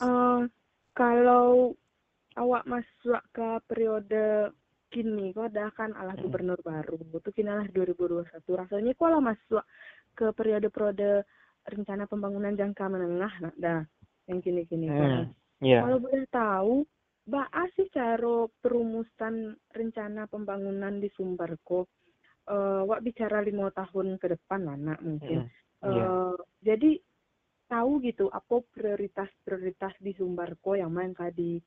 Uh, kalau awak masuk ke periode kini kok dah kan alah gubernur baru itu kini lah 2021 rasanya kok lah masuk ke periode-periode rencana pembangunan jangka menengah nah dah yang kini-kini Hmm. Iya. kalau boleh tahu Mbak sih cara perumusan rencana pembangunan di Sumberko eh wak bicara lima tahun ke depan lah nak mungkin Mm. Iya. Eh, jadi tahu gitu apa prioritas-prioritas di Sumberko yang main tadi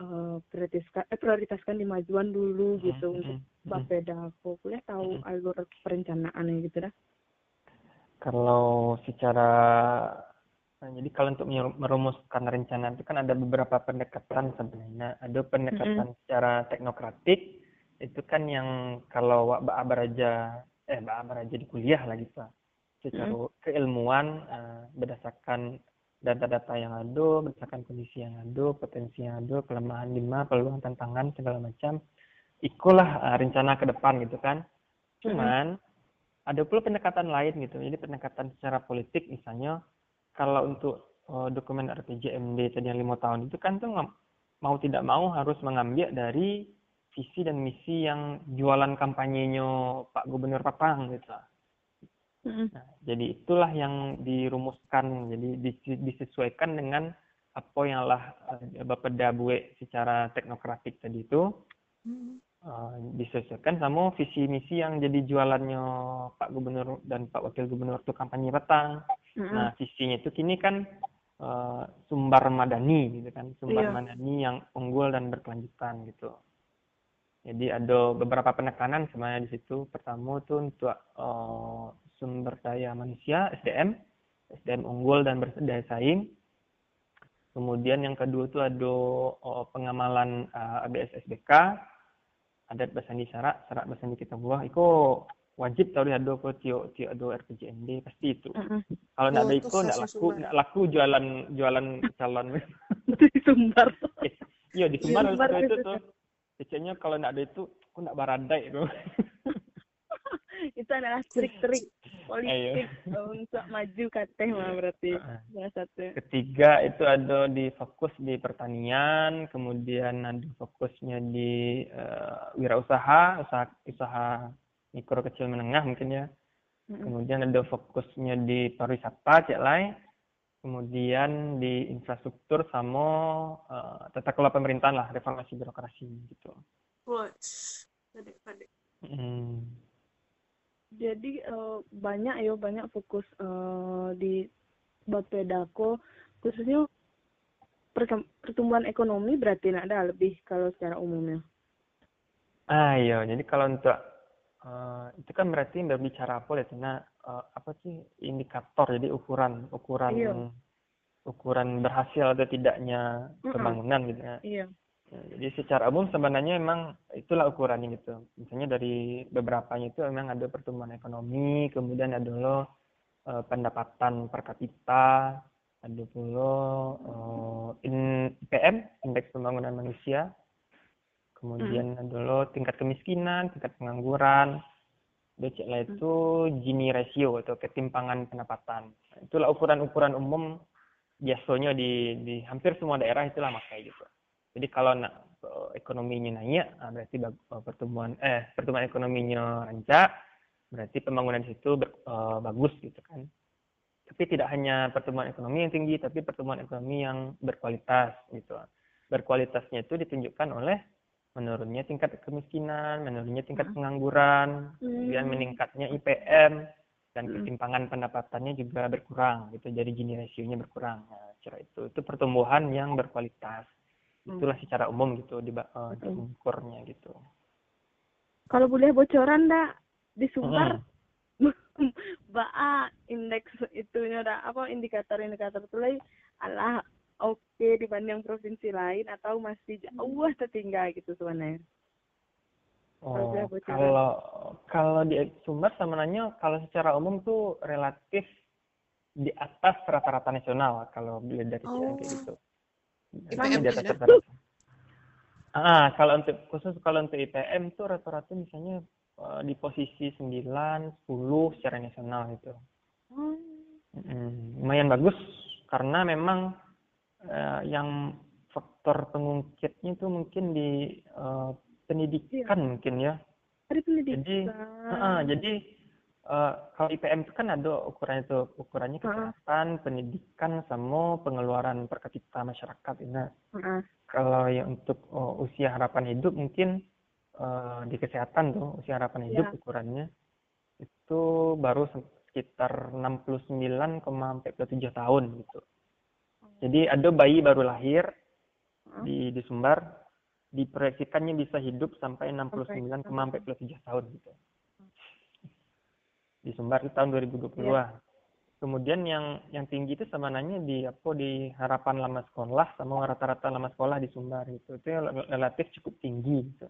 eh, prioritaskan eh, prioritaskan di majuan dulu gitu Mm, untuk mm, mm. Bapeda aku boleh tahu alur perencanaannya gitu dah Kalau secara nah, jadi kalau untuk merumuskan rencana itu kan ada beberapa pendekatan sebenarnya. Ada pendekatan secara teknokratik itu kan yang kalau Wak Ba Abaraja eh Ba Abaraja di kuliah lah gitu. Secara keilmuan eh, berdasarkan data-data yang ada, berdasarkan kondisi yang ada, potensi yang ada, kelemahan lima, peluang, tantangan segala macam. Ikulah eh, rencana ke depan gitu kan. Cuman ada pula pendekatan lain gitu. Jadi pendekatan secara politik misalnya kalau untuk eh, dokumen RPJMD tadi yang lima tahun itu kan tuh mau tidak mau harus mengambil dari visi dan misi yang jualan kampanyenya Pak Gubernur Papang gitu. Nah, jadi itulah yang dirumuskan, jadi dis- disesuaikan dengan apa yang lah eh, Bapeda Bue secara teknokratik tadi itu eh, disesuaikan sama visi misi yang jadi jualannya Pak Gubernur dan Pak Wakil Gubernur itu kampanye petang. Nah, visinya itu kini kan eh, sumber madani gitu kan, sumber Iya. madani yang unggul dan berkelanjutan gitu. Jadi ada beberapa penekanan sebenarnya di situ. Pertama itu untuk eh, sumber daya manusia (SDM), SDM unggul dan berdaya saing. Kemudian yang kedua itu ada eh, pengamalan eh, ABS SBK, adat basandi syarat, syarat basandi kita buah. Itu wajib tahu ada apa tio tio ada RPJMD pasti itu. Kalau Oh, ada itu khasnya laku nggak laku jualan jualan calon. di Sumbar Iya di Sumbar Di Sumbar itu, tuh. Biasanya kalau nggak ada itu, aku nggak baradai itu. itu adalah trik-trik. Politik untuk maju kateh mah berarti salah satu Ketiga itu ada di fokus di pertanian, kemudian ada fokusnya di eh, wirausaha, usaha usaha mikro kecil menengah mungkin ya. Kemudian ada fokusnya di pariwisata, cek lain. Kemudian di infrastruktur sama eh, tata kelola pemerintahan lah, reformasi birokrasi gitu. Wah, padek-padek. Hmm. Jadi eh, banyak ya banyak fokus eh, di Bapedako khususnya pertem- pertumbuhan ekonomi berarti nak ada lebih kalau secara umumnya Ah iya, jadi kalau untuk eh, itu kan berarti berbicara apa ya, Tina? Eh, apa sih indikator, jadi ukuran, ukuran, Iya. ukuran berhasil atau tidaknya pembangunan gitu ya. iya Ya, Jadi secara umum sebenarnya memang itulah ukurannya gitu. Misalnya dari beberapanya itu memang ada pertumbuhan ekonomi, kemudian ada lo eh, pendapatan per kapita, ada pula eh, IPM, indeks pembangunan manusia, kemudian ada lo tingkat kemiskinan, tingkat pengangguran, BCL itu Gini ratio atau ketimpangan pendapatan. Nah, itulah ukuran-ukuran umum biasanya di di hampir semua daerah itulah makai gitu. Jadi kalau nak eh, ekonominya naik, ah, berarti eh, pertumbuhan eh pertumbuhan ekonominya rancak, berarti pembangunan di situ ber- eh, bagus gitu kan. Tapi tidak hanya pertumbuhan ekonomi yang tinggi, tapi pertumbuhan ekonomi yang berkualitas gitu. Berkualitasnya itu ditunjukkan oleh menurunnya tingkat kemiskinan, menurunnya tingkat pengangguran, kemudian Hmm. meningkatnya IPM dan Hmm. ketimpangan pendapatannya juga berkurang gitu. Jadi Gini rasionya berkurang. Nah, cara itu itu pertumbuhan yang berkualitas. Hmm. Itulah secara umum gitu di ba- eh, Betul. diukurnya gitu. kalau boleh bocoran dak di Sumbar Mm. Ba indeks itunya dah apa indikator-indikator itu lagi alah oke dibanding provinsi lain atau masih jauh tertinggal gitu sebenarnya. Oh, kalau kalau di Sumbar sebenarnya kalau secara umum tuh relatif di atas rata-rata nasional kalau dilihat dari Oh. Gitu. IPM di atas beda. rata-rata. Ah, kalau untuk khusus kalau untuk IPM tuh rata-rata misalnya eh, di posisi 9, 10 secara nasional gitu. Hmm. Mm, lumayan bagus karena memang eh, yang faktor pengungkitnya itu mungkin di eh, pendidikan mungkin ya. Ada pendidikan. Jadi, Heeh, jadi eh, kalau IPM itu kan ada ukurannya itu ukurannya Heeh. kesehatan, pendidikan, sama pengeluaran per kapita masyarakat. Nah, Heeh. kalau yang untuk oh, usia harapan hidup mungkin eh, di kesehatan tuh usia harapan hidup Ya. ukurannya itu baru se- sekitar 69,47 tahun gitu. Jadi ada bayi baru lahir Heeh. di di Sumbar diproyeksikannya bisa hidup sampai 69,47 tahun gitu. Di Sumbar di tahun 2020 Iya. Kemudian yang yang tinggi itu sebenarnya di apa di harapan lama sekolah sama rata-rata lama sekolah di Sumbar gitu. Itu rel- relatif cukup tinggi gitu.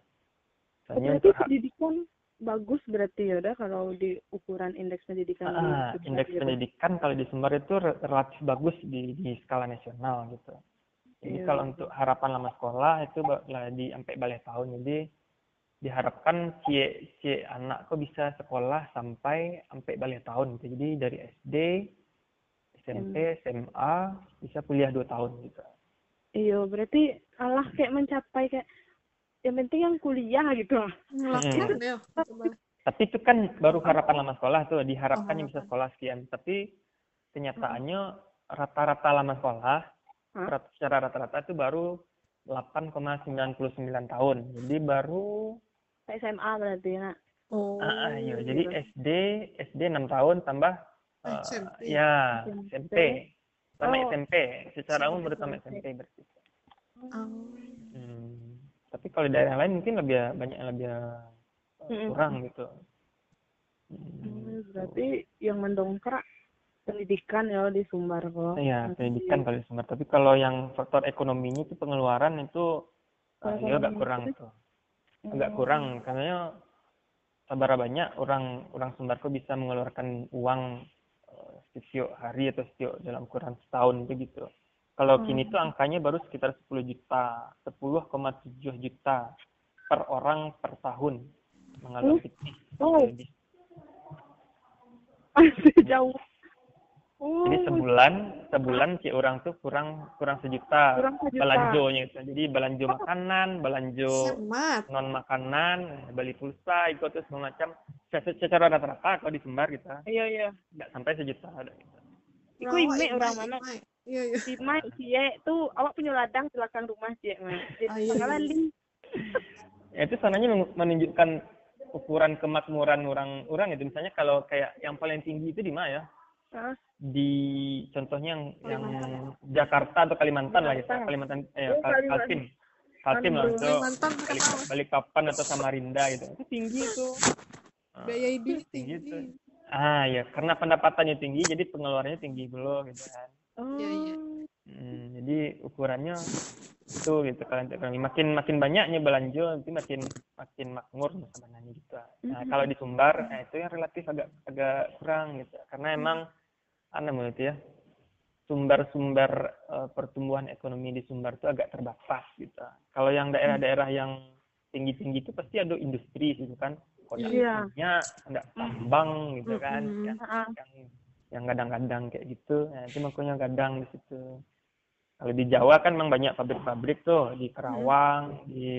Misalnya berarti untuk pendidikan bagus berarti ya udah kalau di ukuran indeks pendidikan di Ah, Sumbar indeks gitu. pendidikan kalau di Sumbar itu re- relatif bagus di di skala nasional gitu. Jadi Iya. kalau untuk harapan lama sekolah itu lah di sampai balik tahun. Jadi diharapkan si si anak kok bisa sekolah sampai sampai balik tahun gitu. Jadi dari SD, SMP, SMA bisa kuliah dua tahun gitu. Iya, berarti Allah kayak mencapai kayak yang penting yang kuliah gitu. Ngelakuin ya. coba. Tapi itu kan baru harapan lama sekolah tuh diharapkannya Oh, bisa sekolah sekian. Tapi kenyataannya rata-rata lama sekolah rat- secara rata-rata itu baru 8,99 tahun. Jadi baru SMA berarti nak. Oh. ah, ah, iya. jadi gitu. SD SD 6 tahun tambah eh, SMP. ya SMP. SMP. Tambah Oh. SMP. Secara umum baru tambah SMP. Berarti. Oh. Hmm. Tapi kalau di daerah lain mungkin lebih banyak lebih kurang gitu. Hmm, Hmm, berarti yang mendongkrak pendidikan ya di Sumbar kok. Iya, pendidikan kalau di Sumbar. Tapi kalau yang faktor ekonominya itu pengeluaran itu uh, ya agak kurang tuh. Agak kurang karena sabar banyak orang orang Sumbar kok bisa mengeluarkan uang uh, setiap hari atau setiap dalam ukuran setahun begitu. Kalau kini tuh angkanya baru sekitar 10 juta, 10,7 juta per orang per tahun mengalami fitih. Oh. Jauh. Oh, jadi sebulan sebulan si orang tuh kurang kurang sejuta kurang sejuta. belanjonya itu. Jadi belanjo makanan, belanjo Hemat. non makanan, beli pulsa, ikut terus macam. Se- Secara rata-rata kalau di Sumbar kita Iya iya. nggak sampai sejuta. ada gitu. Iku ime Imai, orang mana? Iya, iya. Si Mai, Cie tuh awak punya ladang di belakang rumah Cie Mai. Jadi Ah, iya, iya. Ya, itu sananya men- menunjukkan ukuran kemakmuran orang-orang itu. Misalnya kalau kayak yang paling tinggi itu di mana ya? Hah? Di contohnya yang yang Jakarta atau Kalimantan lah ya, Kalimantan. Kalimantan eh Oh, Kal- Kalimantan. Kaltim. Kaltim lah itu Kalimantan balik? Balikpapan atau Samarinda gitu. Itu tinggi tuh. Ah, Biaya hidup tinggi tinggi. tuh. Ah ya, karena pendapatannya tinggi, jadi pengeluarannya tinggi dulu gitu kan. Oh. Iya, iya. Hmm, jadi ukurannya itu gitu untuk ekonomi. makin makin banyaknya belanja nanti makin makin makmur sebenarnya gitu. Nah Mhm. kalau di Sumbar nah, itu yang relatif agak agak kurang gitu karena emang aneh menurut ya sumber-sumber eh, pertumbuhan ekonomi di Sumbar itu agak terbatas gitu. Kalau yang daerah-daerah yang tinggi-tinggi itu pasti ada industri gitu kan. Iya. minyak, ada tambang gitu kan. Yang Ah, yang yang gadang-gadang kayak gitu. Nah, itu makanya gadang di situ. Kalau di Jawa kan memang banyak pabrik-pabrik tuh di Kerawang, di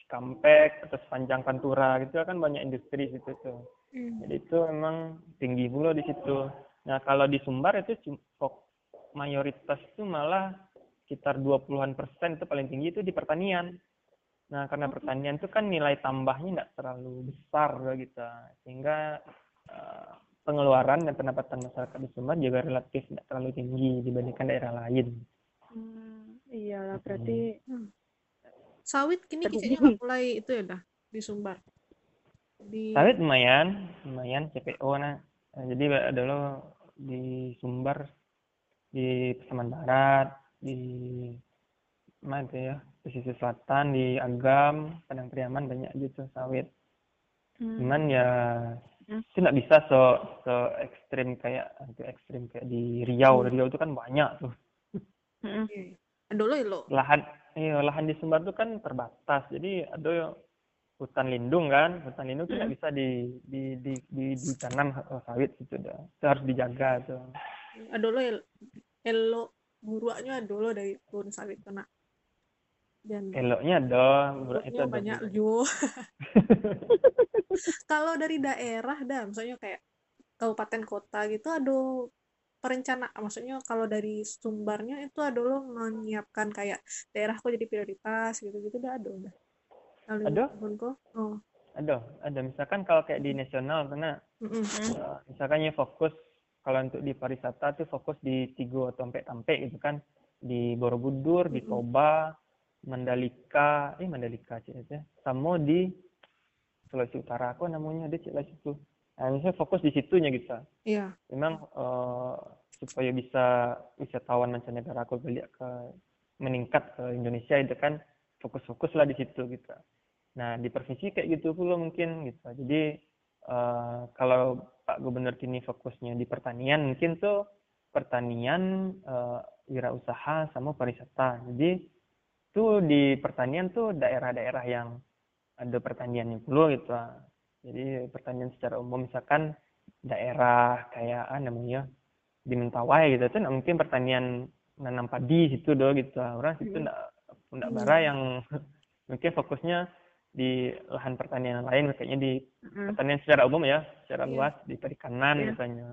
Cikampek, atau sepanjang Pantura gitu kan banyak industri situ tuh. Hmm. Jadi itu memang tinggi pula di situ. Nah, kalau di Sumbar itu mayoritas itu malah sekitar 20-an persen itu paling tinggi itu di pertanian. Nah, karena pertanian itu kan nilai tambahnya tidak terlalu besar gitu. Sehingga eh, pengeluaran dan pendapatan masyarakat di Sumbar juga relatif tidak terlalu tinggi dibandingkan daerah lain. Hmm, iyalah berarti Sawit kini kayaknya udah mulai itu ya dah di Sumbar. Di Sawit lumayan, lumayan CPO nah. Nah, jadi adalah di Sumbar, di Pasaman Barat, di mana itu ya, pesisir selatan, di Agam, Padang Priaman banyak gitu sawit. hmm, Cuman ya Hmm. itu nggak bisa so so ekstrim kayak itu ekstrim kayak di Riau. Di Riau itu kan banyak tuh hmm, Dulu ya lo. lahan. Iya, lahan di Sumbar itu kan terbatas. Jadi ada yang hutan lindung kan, hutan lindung itu nggak bisa di di di, di ditanam sawit gitu dah. Itu harus dijaga tuh. Dulu ya elo buruaknya dulu dari pohon sawit kena. Dan eloknya ada burak itu ada banyak ju kalau dari daerah dah misalnya kayak kabupaten kota gitu ada perencana maksudnya kalau dari sumbernya itu ada lo menyiapkan kayak daerahku jadi prioritas gitu gitu udah ada udah Ada? oh. Ada ada misalkan kalau kayak di nasional karena mm-mm. eh, misalkan ya fokus kalau untuk di pariwisata tuh fokus di Tigo atau Tampe gitu kan. Di Borobudur di Mm-mm. Toba Mandalika eh Mandalika sih ya sama di Sulawesi Utara apa namanya ada lah situ nah misalnya fokus di situnya gitu. Iya. Memang eh, supaya bisa wisatawan mancanegara aku balik ke meningkat ke Indonesia itu kan fokus-fokus lah di situ gitu. Nah di provinsi kayak gitu pula mungkin gitu. Jadi eh, kalau Pak Gubernur kini fokusnya di pertanian mungkin tuh pertanian eh, wirausaha sama pariwisata. Jadi tuh di pertanian tuh daerah-daerah yang ada pertaniannya pula gitu. Jadi pertanian secara umum misalkan daerah kayak ah, namanya di Mentawai gitu tuh mungkin pertanian nanam padi situ doh gitu orang situ Hmm. Nggak Hmm. bara yang mungkin fokusnya di lahan pertanian lain kayaknya di Mm. pertanian secara umum ya secara Iya. luas di perikanan Iya. misalnya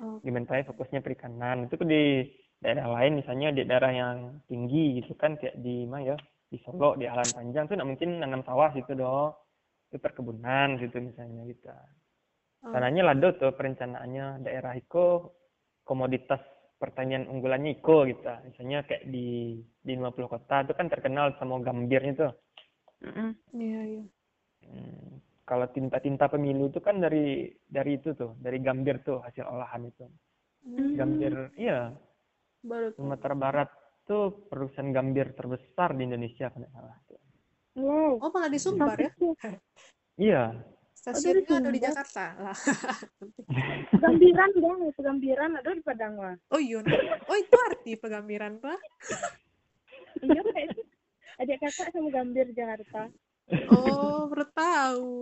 oh di Mentawai fokusnya perikanan itu di daerah lain misalnya di daerah yang tinggi gitu kan kayak di mana ya di Solo di Alan Panjang tuh nggak mungkin nanam sawah gitu doh itu perkebunan gitu misalnya gitu oh. Sananya lado tuh perencanaannya daerah itu komoditas pertanian unggulannya iko gitu. Misalnya kayak di di 50 kota itu kan terkenal sama gambirnya tuh. Iya iya Hmm, kalau tinta-tinta pemilu itu kan dari dari itu tuh, dari gambir tuh hasil olahan itu. Hmm, Gambir, iya, baru Sumatera Barat tuh perusahaan gambir terbesar di Indonesia kalau nggak salah. tuh. Wow. oh malah di Sumbar ya Iya, stasiunnya ada di. Jakarta. Lah. Gambiran dong, itu gambiran ada di Padang lah. oh iya. Oh itu arti pegambiran pak. Iya kayak itu. Adik kakak sama gambir Jakarta. oh baru tahu.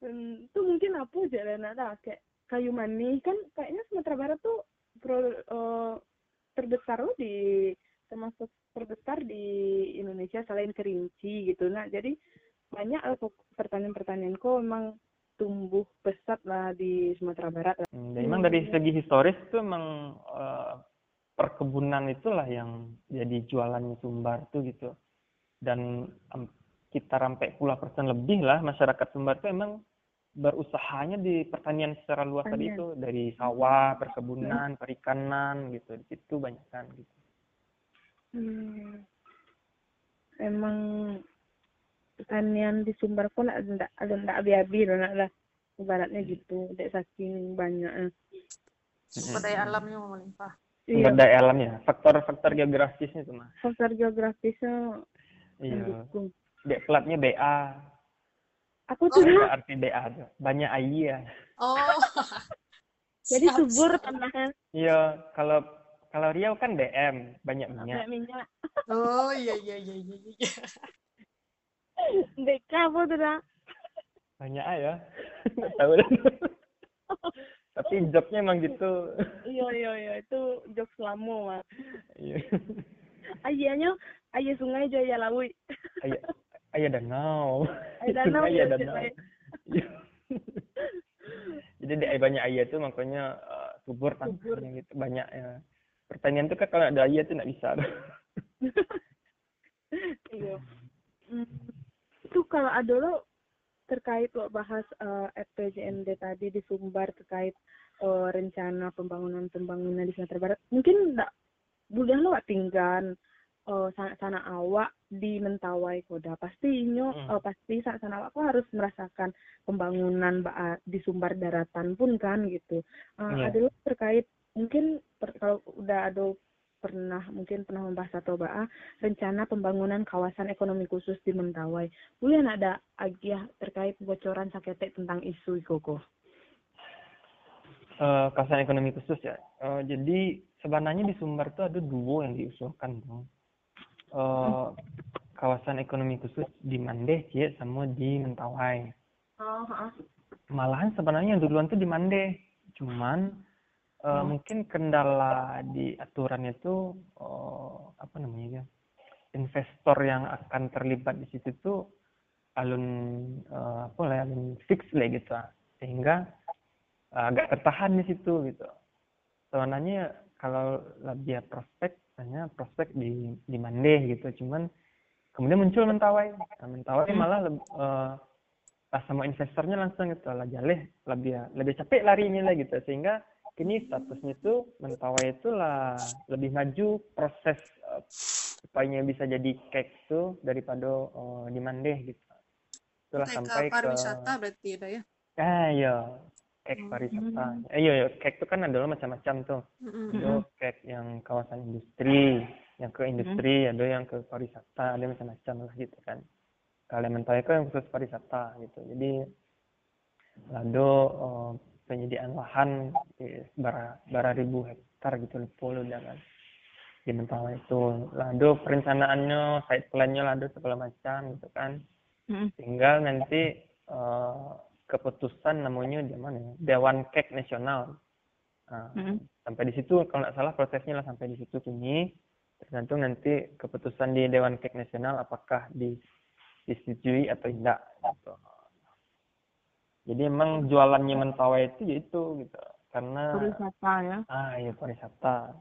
Hmm, itu mungkin apa aja lah nak tahu, kayak kayu manis. Kan kayaknya Sumatera Barat tuh pro, eh, terbesar loh di termasuk terbesar di Indonesia selain kerinci gitu nah jadi banyak lah pok- pertanian-pertanian kok memang tumbuh pesat lah di Sumatera Barat lah. Hmm, dan memang dari segi historis tuh emang eh, perkebunan itulah yang jadi jualannya Sumbar tuh gitu. Dan em, kita sampai puluh persen lebih lah masyarakat Sumbar tuh emang berusahanya di pertanian secara luas tadi itu dari sawah, perkebunan, perikanan gitu. Di situ banyak kan gitu. Hmm. Emang pertanian di Sumbar pun ada ada ndak abi-abi lah ibaratnya gitu dek saking banyaknya sumber daya alamnya melimpah Sumber iya daya alamnya, faktor-faktor geografisnya itu mah. faktor geografisnya Iya. Dek platnya BA. aku tuh Apa arti BA tuh? Banyak air. oh jadi Siap, subur siap. tanahnya Iya, kalau kalau Riau kan DM, banyak minyak. kayak minyak oh iya iya iya iya deka apa tuh dah Banyak ya. Nggak tahu lah. Tapi jobnya emang gitu. iya iya iya itu jokes lama mah Iya. ayahnya ayah sungai jaya lawi Ayah, ayah danau. ayah danau Ayah ya, danau. Jadi di banyak ayah tuh makanya eh, subur tanahnya gitu. Banyak ya. Pertanian tuh kan kalau ada ayah tuh nggak bisa. iya itu kalau ada lo terkait lo bahas eh, FPJMD tadi di Sumbar terkait eh, rencana pembangunan pembangunan di Sumatera Barat mungkin enggak boleh lo tinggal eh, sana, sana awak di Mentawai Koda pasti inyo Hmm. eh, pasti sana, sana awak kok harus merasakan pembangunan ba- di Sumbar daratan pun kan gitu Eh, Iya. ada lo terkait mungkin per- kalau udah ada pernah mungkin pernah membahas atau bah rencana pembangunan kawasan ekonomi khusus di Mentawai. Boleh ada agiah terkait bocoran saketek tentang isu koko? Eh, kawasan ekonomi khusus ya. Eh, jadi sebenarnya di Sumbar tuh ada dua yang diusulkan tuh. Eh, kawasan ekonomi khusus di Mandeh ya sama di Mentawai. Oh, Malahan sebenarnya yang duluan tuh di Mandeh. Cuman uh, mungkin kendala di aturan itu uh, apa namanya ya investor yang akan terlibat di situ tuh alun uh, apa lah alun fix lah gitu sehingga uh, agak tertahan di situ gitu. Sebenarnya kalau lebih prospek hanya prospek di di Mande gitu. Cuman kemudian muncul mentawai. Nah, mentawai hmm. malah uh, pas sama investornya langsung gitu lah jaleh lebih lebih capek lari ini lah gitu. Sehingga kini statusnya itu mentawai itulah lebih maju proses uh, supaya bisa jadi cake tuh daripada uh, di Mandeh gitu. Itulah Kayak sampai ke pariwisata berarti ada ya? Ah iya. Cake Hmm. pariwisata. Eh, iya iya. Cake itu kan adalah macam-macam tuh. Mm-mm. ada cake yang kawasan industri yang ke industri ada yang ke pariwisata ada macam-macam lah gitu kan. Kalau mentawai itu yang khusus pariwisata gitu. Jadi eh, penyediaan lahan bara, ribu hektar gitu puluh jangan di Mentawai itu lado perencanaannya site plan-nya lado segala macam gitu kan Mm. tinggal nanti eh, keputusan namanya di mana ya Dewan Kek Nasional Nah, Mm. sampai di situ kalau nggak salah prosesnya lah sampai di situ kini tergantung nanti keputusan di Dewan Kek Nasional apakah di, disetujui atau tidak gitu. Jadi emang jualannya Mentawai itu yaitu gitu. Karena Pariwisata ya. ah iya pariwisata.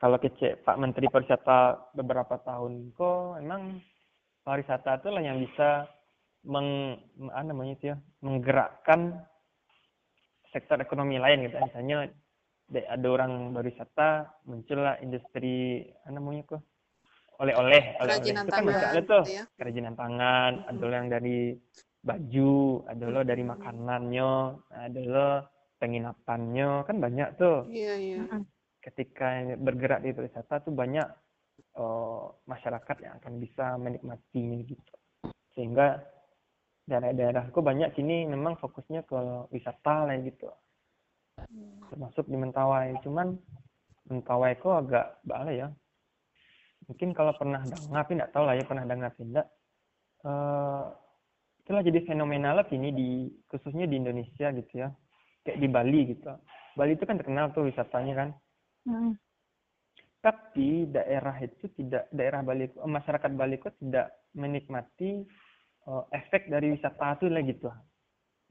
Kalau kecil Pak Menteri Pariwisata beberapa tahun kok emang pariwisata itu lah yang bisa meng apa namanya itu ya menggerakkan sektor ekonomi lain gitu. Misalnya de- ada orang berwisata muncullah industri apa namanya kok oleh-oleh oleh-oleh. Kerajinan itu kan ada tuh. gitu ya. Kerajinan tangan ada lo yang dari baju ada lo dari Hmm. makanannya ada lo penginapannya kan banyak tuh. Iya iya. Ketika bergerak di pariwisata tuh banyak eh, masyarakat yang akan bisa menikmatinya gitu. Sehingga daerah-daerahku banyak sini memang fokusnya ke wisata lah gitu. Termasuk di Mentawai. Cuman Mentawai kok agak bala ya. Mungkin kalau pernah dengar tapi nggak tahu lah ya pernah dengar tidak. Eh itulah jadi fenomenal lah kini di khususnya di Indonesia gitu ya. Kayak di Bali gitu. Bali itu kan terkenal tuh wisatanya kan. Mm. tapi daerah itu tidak daerah Bali masyarakat Bali itu tidak menikmati eh, efek dari wisata itu lah gitu.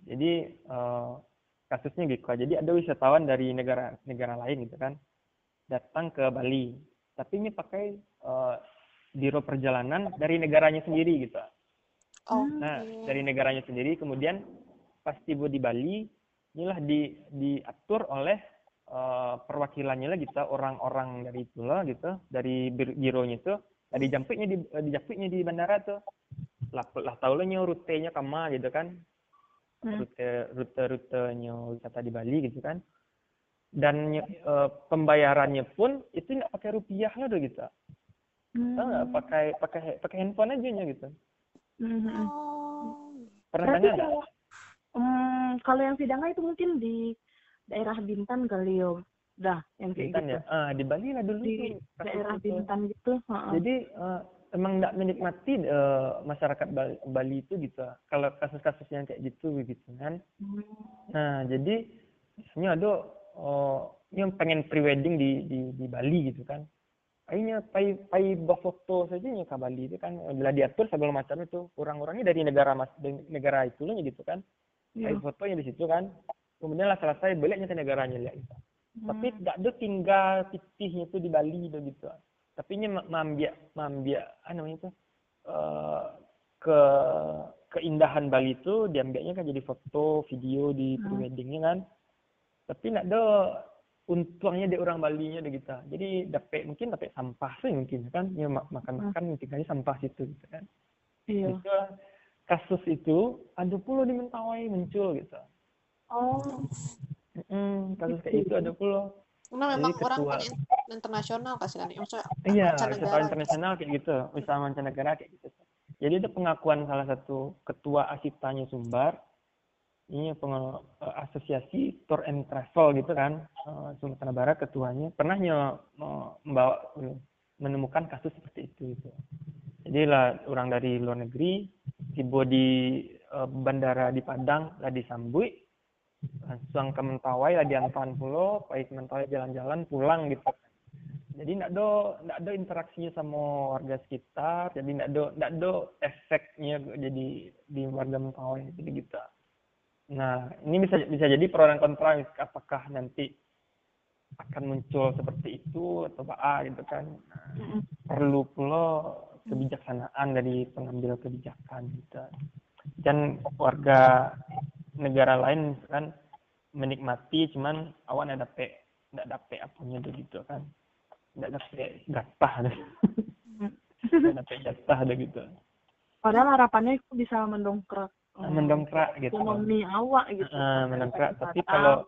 Jadi eh, kasusnya gitu. Jadi ada wisatawan dari negara negara lain gitu kan datang ke Bali. Tapi ini pakai eh, biro perjalanan dari negaranya sendiri gitu oh Nah, dari negaranya sendiri kemudian pas tiba di Bali inilah di diatur oleh eh, perwakilannya lah gitu orang-orang dari itu lah gitu dari bir- bironya itu nah, dijampitnya di eh, dijampitnya di bandara tuh lah lah tahu lah nyo rutenya kama gitu kan. Hmm. rute rute rutenya wisata di Bali gitu kan. Dan eh, pembayarannya pun itu nggak pakai rupiah lah tuh gitu. Hmm. tahu nggak? Pakai pakai pakai handphone aja nya gitu Mm, mm, mm. oh pernah Berarti dengar nggak kalau, hmm, kalau yang Sidangga itu mungkin di daerah Bintan kali yo. Dah, yang Bintan gitu. ya ah di Bali lah dulu Di tuh daerah itu. Bintan gitu. heeh. Jadi eh, emang nggak menikmati eh, masyarakat Bali, Bali itu gitu. Kalau kasus-kasus yang kayak gitu gitu kan. Hmm. Nah jadi misalnya ada oh, yang pengen prewedding di di di Bali gitu kan. Akhirnya pai pai foto saja nya ke Bali itu kan bila diatur segala macam itu orang-orangnya dari negara mas dari negara itu lah gitu kan. Iya. Pai fotonya di situ kan. Kemudian lah selesai baliknya ke negaranya lihat gitu. Tapi Hmm. tidak ada tinggal titihnya itu di Bali itu gitu. Tapi ini ma- mambiak mambiak apa namanya itu eh, ke keindahan Bali itu diambilnya kan jadi foto, video di Hmm. preweddingnya kan. Tapi tidak ada untungnya di orang Balinya deh gitu. Jadi dapat mungkin dapat sampah sih mungkin kan. Ya ma- makan-makan tinggalnya sampah situ gitu kan. Iya. Itu kasus itu ada pula di Mentawai muncul gitu. Oh. Mm, kasus kayak itu ada pula. karena Jadi memang orang ketua- kan in- internasional kasih kan maksudnya Iya, wisatawan internasional kayak gitu, wisatawan mancanegara kayak gitu. Jadi ada pengakuan salah satu ketua Asitanya Sumbar, ini peng- eh, asosiasi tour and travel gitu kan, eh, Sumatera Barat ketuanya pernah membawa menemukan kasus seperti itu gitu. Jadi lah orang dari luar negeri tiba di eh, bandara di Padang lah disambut langsung ke Mentawai lah diantaran pulau baik Mentawai jalan-jalan pulang gitu jadi nggak do nggak do interaksinya sama warga sekitar jadi nggak do nggak do efeknya jadi di warga Mentawai jadi gitu nah ini bisa bisa jadi pro dan kontra apakah nanti akan muncul seperti itu atau apa gitu kan. Nah, perlu pula kebijaksanaan dari pengambil kebijakan gitu. Dan warga negara lain kan menikmati cuman awan ada dapet nggak dapet apanya tuh gitu kan. Nggak dapet gatah deh nggak dapet jatah deh gitu. Padahal harapannya itu bisa mendongkrak uh, mendongkrak gitu. Ekonomi awak gitu. Uh, mendongkrak. tapi kalau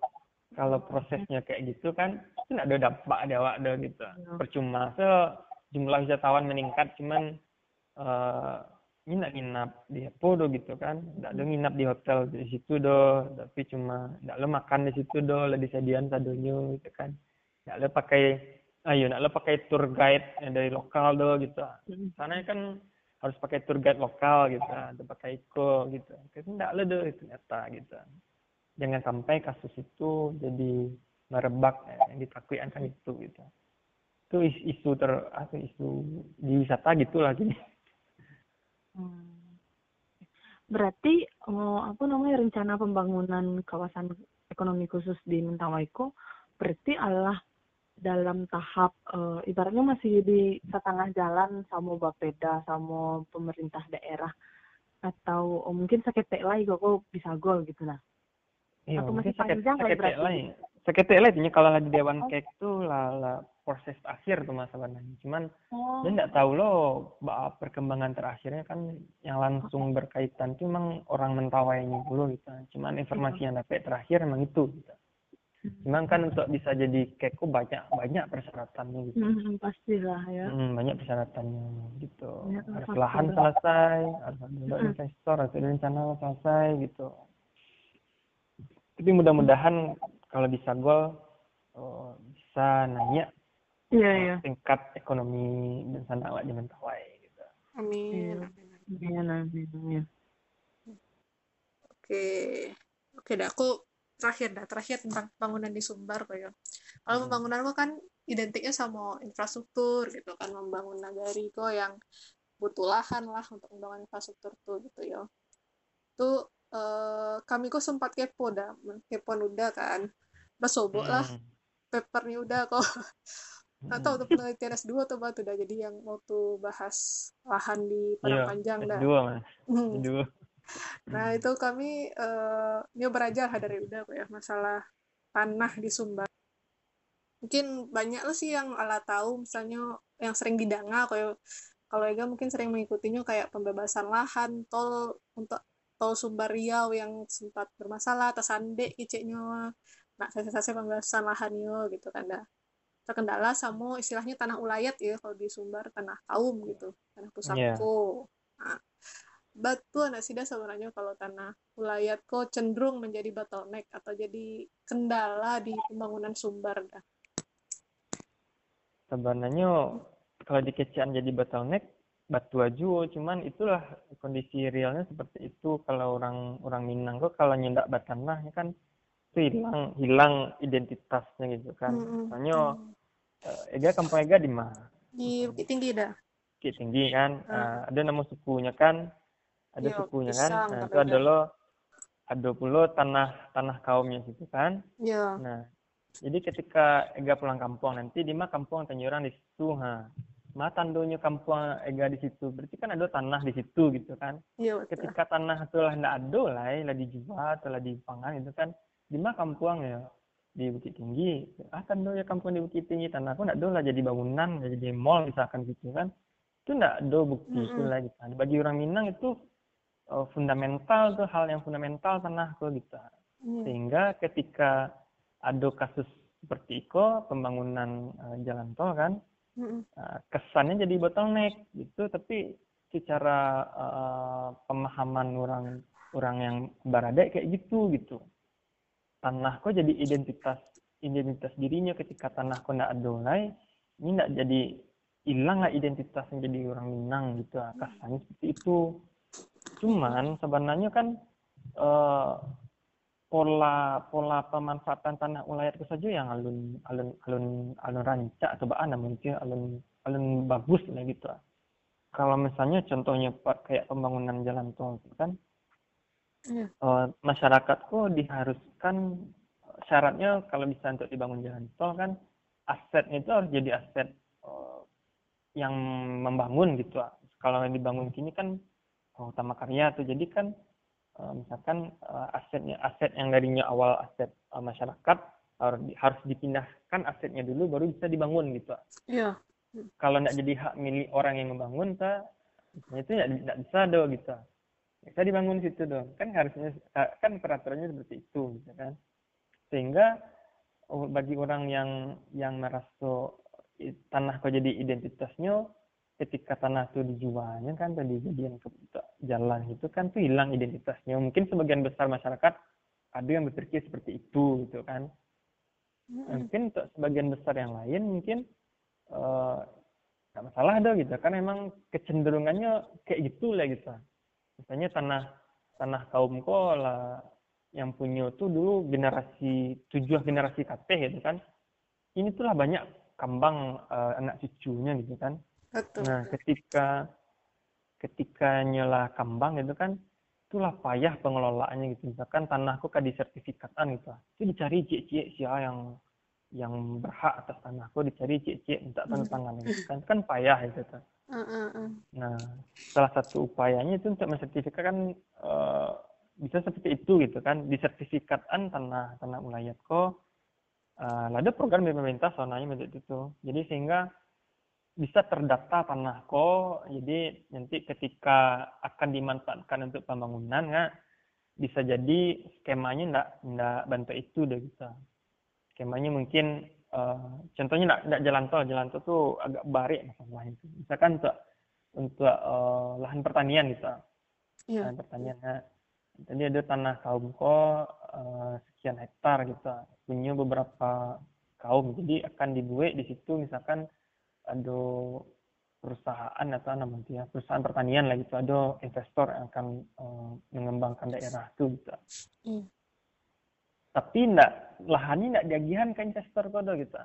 kalau prosesnya kayak gitu kan itu nggak ada dampak ada awak ada gitu. Ya. percuma. So jumlah wisatawan meningkat cuman uh, nginap nginap di Podo gitu kan. Tidak ada nginap di hotel di situ do tapi cuma tidak lo makan di situ do lebih disediakan sadonyo gitu kan. Tidak lo pakai ayo tidak lo pakai tour guide yang dari lokal do gitu. Sana kan harus pakai tour guide lokal gitu atau pakai iko gitu. Tapi tidak lo do itu nyata gitu. Jangan sampai kasus itu jadi merebak ya, yang ditakutkan kan itu gitu. Itu isu ter apa isu di wisata gitulah gini Hmm. Berarti oh, apa namanya rencana pembangunan kawasan ekonomi khusus di Mentawai berarti adalah dalam tahap uh, ibaratnya masih di setengah jalan sama Bapeda sama pemerintah daerah atau oh, mungkin sakit lagi kok bisa gol gitu lah. Iya, atau masih panjang sakit, sakit berarti? Sakit lagi kalau lagi dewan oh. kek tuh lah proses akhir tuh mas sebenarnya cuman oh. dia nggak tahu loh bahwa perkembangan terakhirnya kan yang langsung berkaitan tuh emang orang mentawainya dulu gitu cuman informasi yang dapat terakhir emang itu gitu cuman kan untuk bisa jadi keko banyak banyak persyaratannya gitu. Hmm, pastilah ya. Hmm, banyak persyaratannya gitu. Ya, harus lahan selesai harus ada investor harus ada rencana selesai gitu. Tapi mudah-mudahan kalau bisa gol oh, bisa nanya iya iya. tingkat ekonomi dan sana awak di Mentawai gitu. Amin. Iya. amin amin amin. Oke. Oke dah aku terakhir dah terakhir tentang pembangunan di Sumbar kok ya kalau hmm. pembangunan kok kan identiknya sama infrastruktur gitu kan membangun nagari kok yang butuh lahan lah untuk membangun infrastruktur tuh gitu ya tuh eh, kami kok sempat kepo dah kepo udah kan basobok lah hmm. papernya udah kok nggak tahu tuh penelitian S2 atau batu dah jadi yang mau tuh bahas lahan di Padang iya, Panjang dah. S2 mas. Hmm. S2. Nah itu kami uh, ini belajar dari udah ya masalah tanah di Sumbar. Mungkin banyak lo sih yang ala tahu misalnya yang sering didanga kayak kalau Ega mungkin sering mengikutinya kayak pembebasan lahan tol untuk tol Sumbar Riau yang sempat bermasalah atas ande kiciknya nah saya pembebasan lahan yo gitu kan dah terkendala sama istilahnya tanah ulayat ya kalau di Sumbar tanah kaum gitu tanah pusako yeah. nah, batu anak sida sebenarnya kalau tanah ulayat kok cenderung menjadi bottleneck atau jadi kendala di pembangunan Sumbar dah sebenarnya kalau di kecian jadi bottleneck batu aja cuman itulah kondisi realnya seperti itu kalau orang orang Minang kok kalau nyendak batanah ya kan itu hilang hilang identitasnya gitu kan mm -hmm. soalnya uh, Ega kampung Ega di mana? Di Bukit Tinggi dah. Bukit Tinggi kan. Hmm. Uh, ada nama sukunya kan. Ada iya, sukunya kan. Nah, itu ada pula tanah tanah kaumnya situ kan. Iya. Nah, jadi ketika Ega pulang kampung nanti di mana kampung Tanjurang di situ, ha. Ma tandonya kampung Ega di situ, berarti kan ada tanah di situ gitu kan. Iya. Ketika tanah itu lah tidak ada lah, lah dijual atau lah dipangan itu kan, di mana kampung ya di Bukit Tinggi akan do ya kampung di Bukit Tinggi tanah aku nak do lah jadi bangunan jadi mall misalkan gitu kan itu ndak do bukti mm -hmm. itu lagi kan bagi orang Minang itu uh, fundamental tuh hal yang fundamental tanah tuh gitu. Mm. sehingga ketika ada kasus seperti itu pembangunan uh, jalan tol kan mm -hmm. uh, kesannya jadi bottleneck gitu. Tapi secara uh, pemahaman orang orang yang berada kayak gitu gitu. Tanah kok jadi identitas identitas dirinya ketika tanah kok ndak adolai ini ndak jadi hilang lah identitas yang jadi orang Minang gitu. Kesannya seperti itu cuman sebenarnya kan uh, pola pola pemanfaatan tanah ulayat itu saja yang alun alun alun alun rancak atau baan mungkin alun alun bagus lah gitu kalau misalnya contohnya kayak pembangunan jalan tol kan yeah. Iya. uh, masyarakat kok diharuskan syaratnya kalau bisa untuk dibangun jalan tol kan asetnya itu harus jadi aset uh, yang membangun gitu kalau yang dibangun kini kan utama karya tuh jadi kan uh, misalkan uh, asetnya aset yang darinya awal aset uh, masyarakat harus harus dipindahkan asetnya dulu baru bisa dibangun gitu. Iya. Kalau tidak jadi hak milik orang yang membangun, ta, itu tidak bisa do gitu. Bisa dibangun situ dong. Kan harusnya kan peraturannya seperti itu gitu kan. Sehingga oh, bagi orang yang yang merasa tanah kau jadi identitasnya ketika tanah itu dijualnya kan tadi jadian ke jalan itu kan tuh hilang identitasnya. Mungkin sebagian besar masyarakat ada yang berpikir seperti itu gitu kan. Mungkin untuk sebagian besar yang lain mungkin uh, masalah dong gitu. Kan emang kecenderungannya kayak gitu lah gitu. Misalnya tanah tanah kaum lah yang punya tuh dulu generasi tujuh generasi KT gitu kan. Ini tuh lah banyak kambang uh, anak cucunya gitu kan Betul. Nah, ketika ketika nyela kambang itu kan itulah payah pengelolaannya gitu. Misalkan tanahku kan disertifikatan gitu. Itu dicari cik-cik siapa yang yang berhak atas tanahku dicari cik-cik minta tanda hmm. tangan gitu kan kan payah itu kan. Uh, uh, uh. Nah, salah satu upayanya itu untuk mensertifikatkan uh, bisa seperti itu gitu kan disertifikatan tanah tanah ulayat kok uh, ada program dari pemerintah soalnya itu jadi sehingga bisa terdata tanah ko. Jadi nanti ketika akan dimanfaatkan untuk pembangunan ya bisa jadi skemanya ndak ndak bantu itu deh bisa. Skemanya mungkin uh, contohnya ndak ndak jalan tol jalan tol tuh agak barik masalah itu. Misalkan untuk untuk uh, lahan pertanian gitu. Yeah. lahan pertanian ya jadi ada tanah kaum ko uh, sekian hektar gitu. Punya beberapa kaum jadi akan dibuat di situ misalkan ada perusahaan atau namanya ya perusahaan pertanian lah gitu ada investor yang akan uh, mengembangkan daerah itu gitu. Mm. Tapi enggak lahannya enggak diagihan ke investor kode gitu.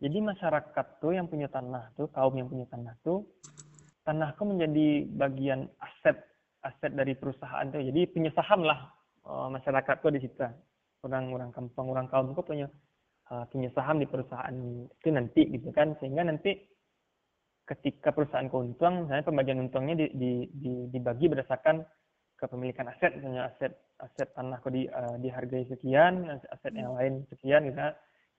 Jadi masyarakat tuh yang punya tanah tuh kaum yang punya tanah tuh tanahku menjadi bagian aset aset dari perusahaan tuh. Jadi punya saham lah uh, masyarakat tuh di situ. Orang-orang kampung, orang kaum tuh punya uh, punya saham di perusahaan itu nanti gitu kan sehingga nanti ketika perusahaan keuntung, misalnya pembagian untungnya di, di, di, dibagi berdasarkan kepemilikan aset, misalnya aset aset tanah kok di, uh, dihargai sekian, aset yang lain sekian, gitu.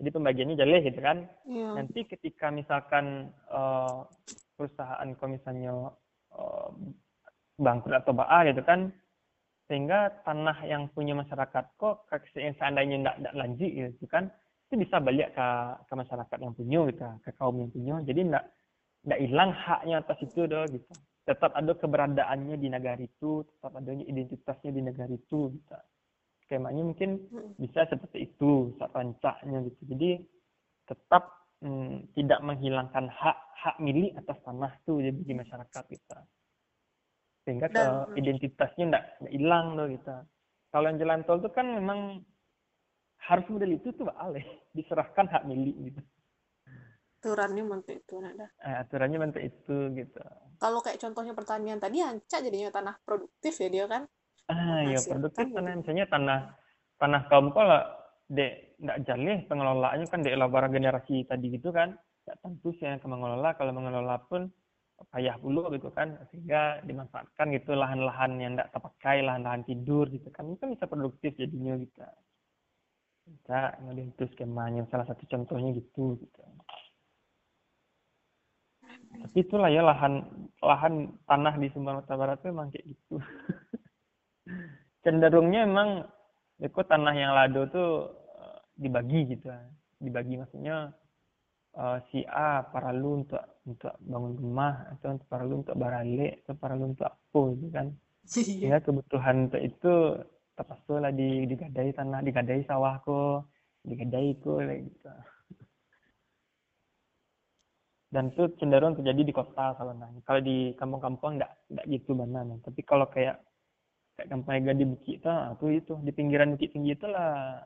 Jadi pembagiannya jelas gitu kan. Yeah. Nanti ketika misalkan uh, perusahaan kok misalnya uh, bangkrut atau baa gitu kan, sehingga tanah yang punya masyarakat kok yang seandainya tidak tidak lanjut gitu kan, itu bisa balik ke ke masyarakat yang punya gitu, ke kaum yang punya. Jadi tidak nggak hilang haknya atas itu doh gitu. Tetap ada keberadaannya di negara itu tetap adanya identitasnya di negara itu gitu. Skemanya mungkin hmm. bisa seperti itu rancaknya gitu. Jadi tetap hmm, tidak menghilangkan hak hak milik atas tanah tuh jadi bagi masyarakat kita sehingga ke identitasnya nggak hilang loh gitu. Kalau yang jalan tol itu kan memang harus model itu tuh aleh diserahkan hak milik gitu aturannya mantu itu nada eh, aturannya mantu itu gitu. Kalau kayak contohnya pertanian tadi anca jadinya tanah produktif ya dia kan? Ah ya produktif kan, tanah misalnya tanah tanah kaum kalau de nggak jalih pengelolaannya kan de elabara generasi tadi gitu kan? Ya tentu sih yang mengelola. Kalau mengelola pun payah dulu gitu kan? Sehingga dimanfaatkan gitu lahan-lahan yang tidak terpakai lahan-lahan tidur gitu kan? Itu kan bisa produktif jadinya gitu. Bisa ngambil itu skemanya. Salah satu contohnya gitu gitu tapi itulah ya lahan lahan tanah di Sumatera Barat itu memang kayak gitu. Cenderungnya emang itu tanah yang lado tuh eh, dibagi gitu. Dibagi maksudnya uh, si A paralu untuk untuk bangun rumah atau untuk paralu untuk barale atau paralu untuk apa gitu kan. Ya kebutuhan untuk itu terpaksa lah di digadai tanah digadai sawahku digadai ku gitu dan itu cenderung terjadi di kota kalau nanya kalau di kampung-kampung enggak enggak gitu mana tapi kalau kayak kayak kampung Ega di Bukit tuh aku itu di pinggiran Bukit Tinggi itu lah,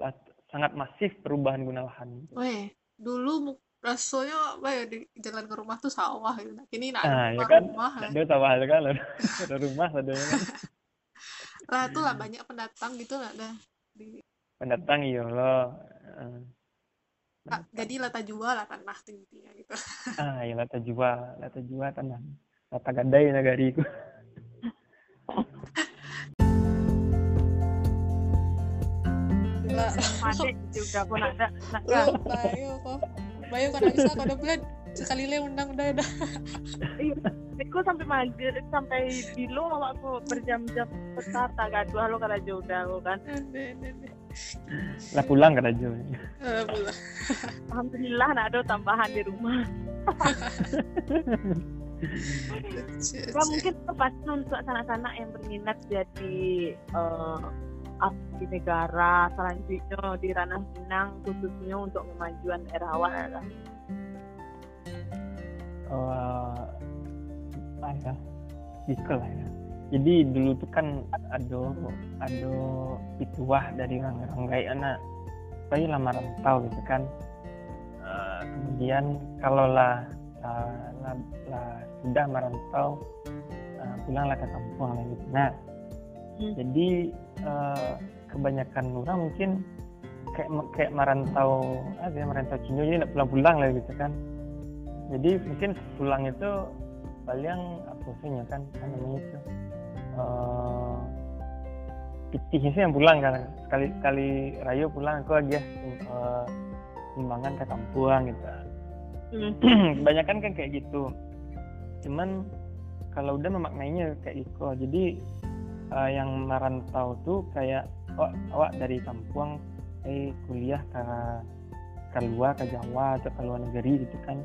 lah sangat masif perubahan guna lahan. Weh, dulu rasanya apa ya di jalan ke rumah tuh sawah gitu. Nah, Kini nak ah ada ya rumah, kan? rumah. ada sawah kan ada rumah ada kan Lah tuh lah banyak pendatang gitu lah dah. Di, pendatang iya loh. Ah, jadi lata jual lah tanah tuh intinya gitu. ah ya lata jual lata jual tanah lata negariku Lah, Adik juga pun ada. Bayo kok. Bayo kan bisa udah bulan sekali le undang udah udah. Aku sampai maghrib sampai dulu aku berjam-jam besar tak gaduh halo kada aku kan. Lah pulang ke Rajo Eh. Alhamdulillah nak ada tambahan di rumah. Ya cek. mungkin pasti untuk anak-anak yang berminat jadi eh, abdi negara selanjutnya di ranah Minang khususnya untuk kemajuan daerah awak adalah oh apa ya gitu lah ya jadi dulu tuh kan ada ada pituah dari orang-orang kayak anak. Saya lama rantau gitu kan. Eh, kemudian kalau lah lah, lah, lah sudah merantau eh, pulanglah ke kampung lah gitu. Nah Hmm. jadi eh, kebanyakan orang mungkin kayak kayak merantau apa ya merantau Cina jadi nggak pulang-pulang lah gitu kan. Jadi mungkin pulang itu paling apa sih ya kan namanya itu pitih sih yang pulang kan. Sekali sekali rayo pulang aku lagi ya eh, timbangan ke kampung gitu. Kebanyakan kan kayak gitu. Cuman kalau udah memaknainya kayak gitu. Jadi eh, yang merantau tuh kayak oh, awak dari kampung eh kuliah ke ke luar ke Jawa atau ke luar negeri gitu kan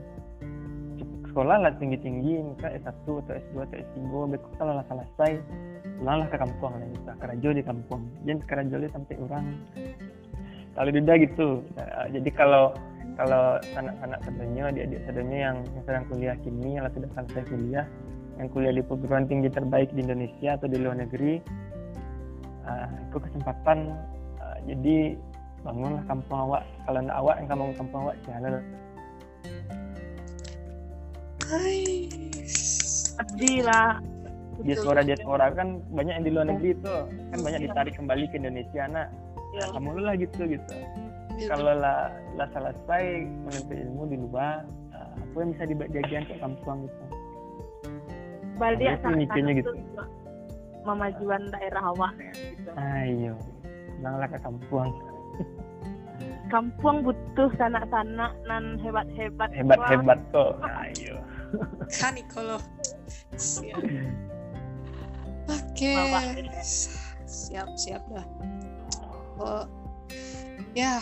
sekolah lah tinggi tinggi misalnya S1 atau S2 atau S3 besok kalau lah selesai pulanglah ke kampung lah gitu ke Rajo di kampung. Jadi ke Rajo sampai orang. Kalau beda gitu. Nah, jadi kalau kalau anak-anak sadanya adik-adik sadanya yang, yang sedang kuliah kini yang sudah selesai kuliah yang kuliah di perguruan tinggi terbaik di Indonesia atau di luar negeri ah, itu kesempatan ah, jadi bangunlah kampung awak. Kalau ndak awak yang kampung kampung awak jalan Hai. abdi lah. Diaspora diaspora kan banyak yang di luar negeri itu. Kan banyak ditarik kembali ke Indonesia nak Ya. kamu lu lah gitu gitu. Gitu. kalau lah lah selesai menuntut ilmu di luar ah, apa yang bisa dibagian ke kampung gitu. Balik tuh mikirnya gitu. memajuan daerah awak ya, gitu. ayo pulanglah ke kampung. Kampung butuh sanak-sanak nan hebat-hebat. Hebat Wah, hebat kok ayo kan kalau siap oke. Siap siap dah. Kok ya.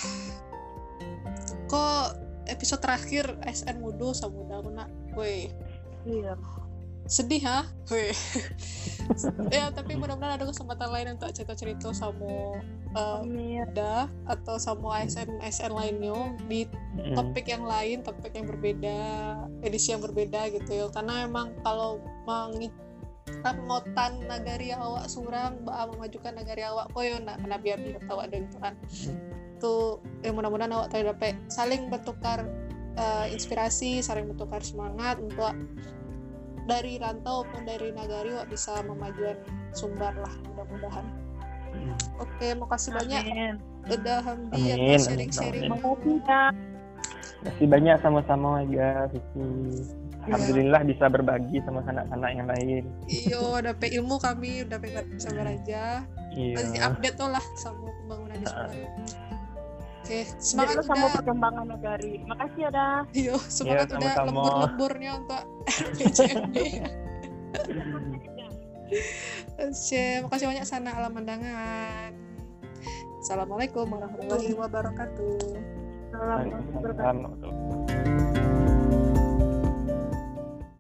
Kok episode terakhir SN Mudo sama muda aku nak weh iya. Sedih ha ya tapi mudah-mudahan ada kesempatan lain untuk cerita-cerita sama uh, atau sama ASN ASN lainnya di topik yang lain, topik yang berbeda, edisi yang berbeda gitu ya. Karena emang kalau mengi motan nagari awak surang, ba memajukan nagari awak koyo nak kena biar biar tahu ada kan. Tuh ya mudah-mudahan awak tahu dapat saling bertukar eh, inspirasi, saling bertukar semangat untuk dari rantau maupun dari nagari awak bisa memajuan sumber lah mudah-mudahan. Mm. Oke, makasih banyak udah Hamdi atas sharing-sharing. Makasih ya. Masih banyak sama-sama ya Vicky. Alhamdulillah bisa berbagi sama anak-anak yang lain. Iyo, dapet ilmu kami, udah pengen sabar aja. Masih Iya. update tuh lah sama pembangunan di sekolah. Oke, Semangat semangat sama udah. perkembangan negari. Makasih ya dah. Iyo, semangat Iya, udah lembur-lemburnya untuk PCMB. Oke, makasih banyak sana alam pandangan. Assalamualaikum warahmatullahi wabarakatuh. Salam. Waalaikumsalam warahmatullahi wabarakatuh.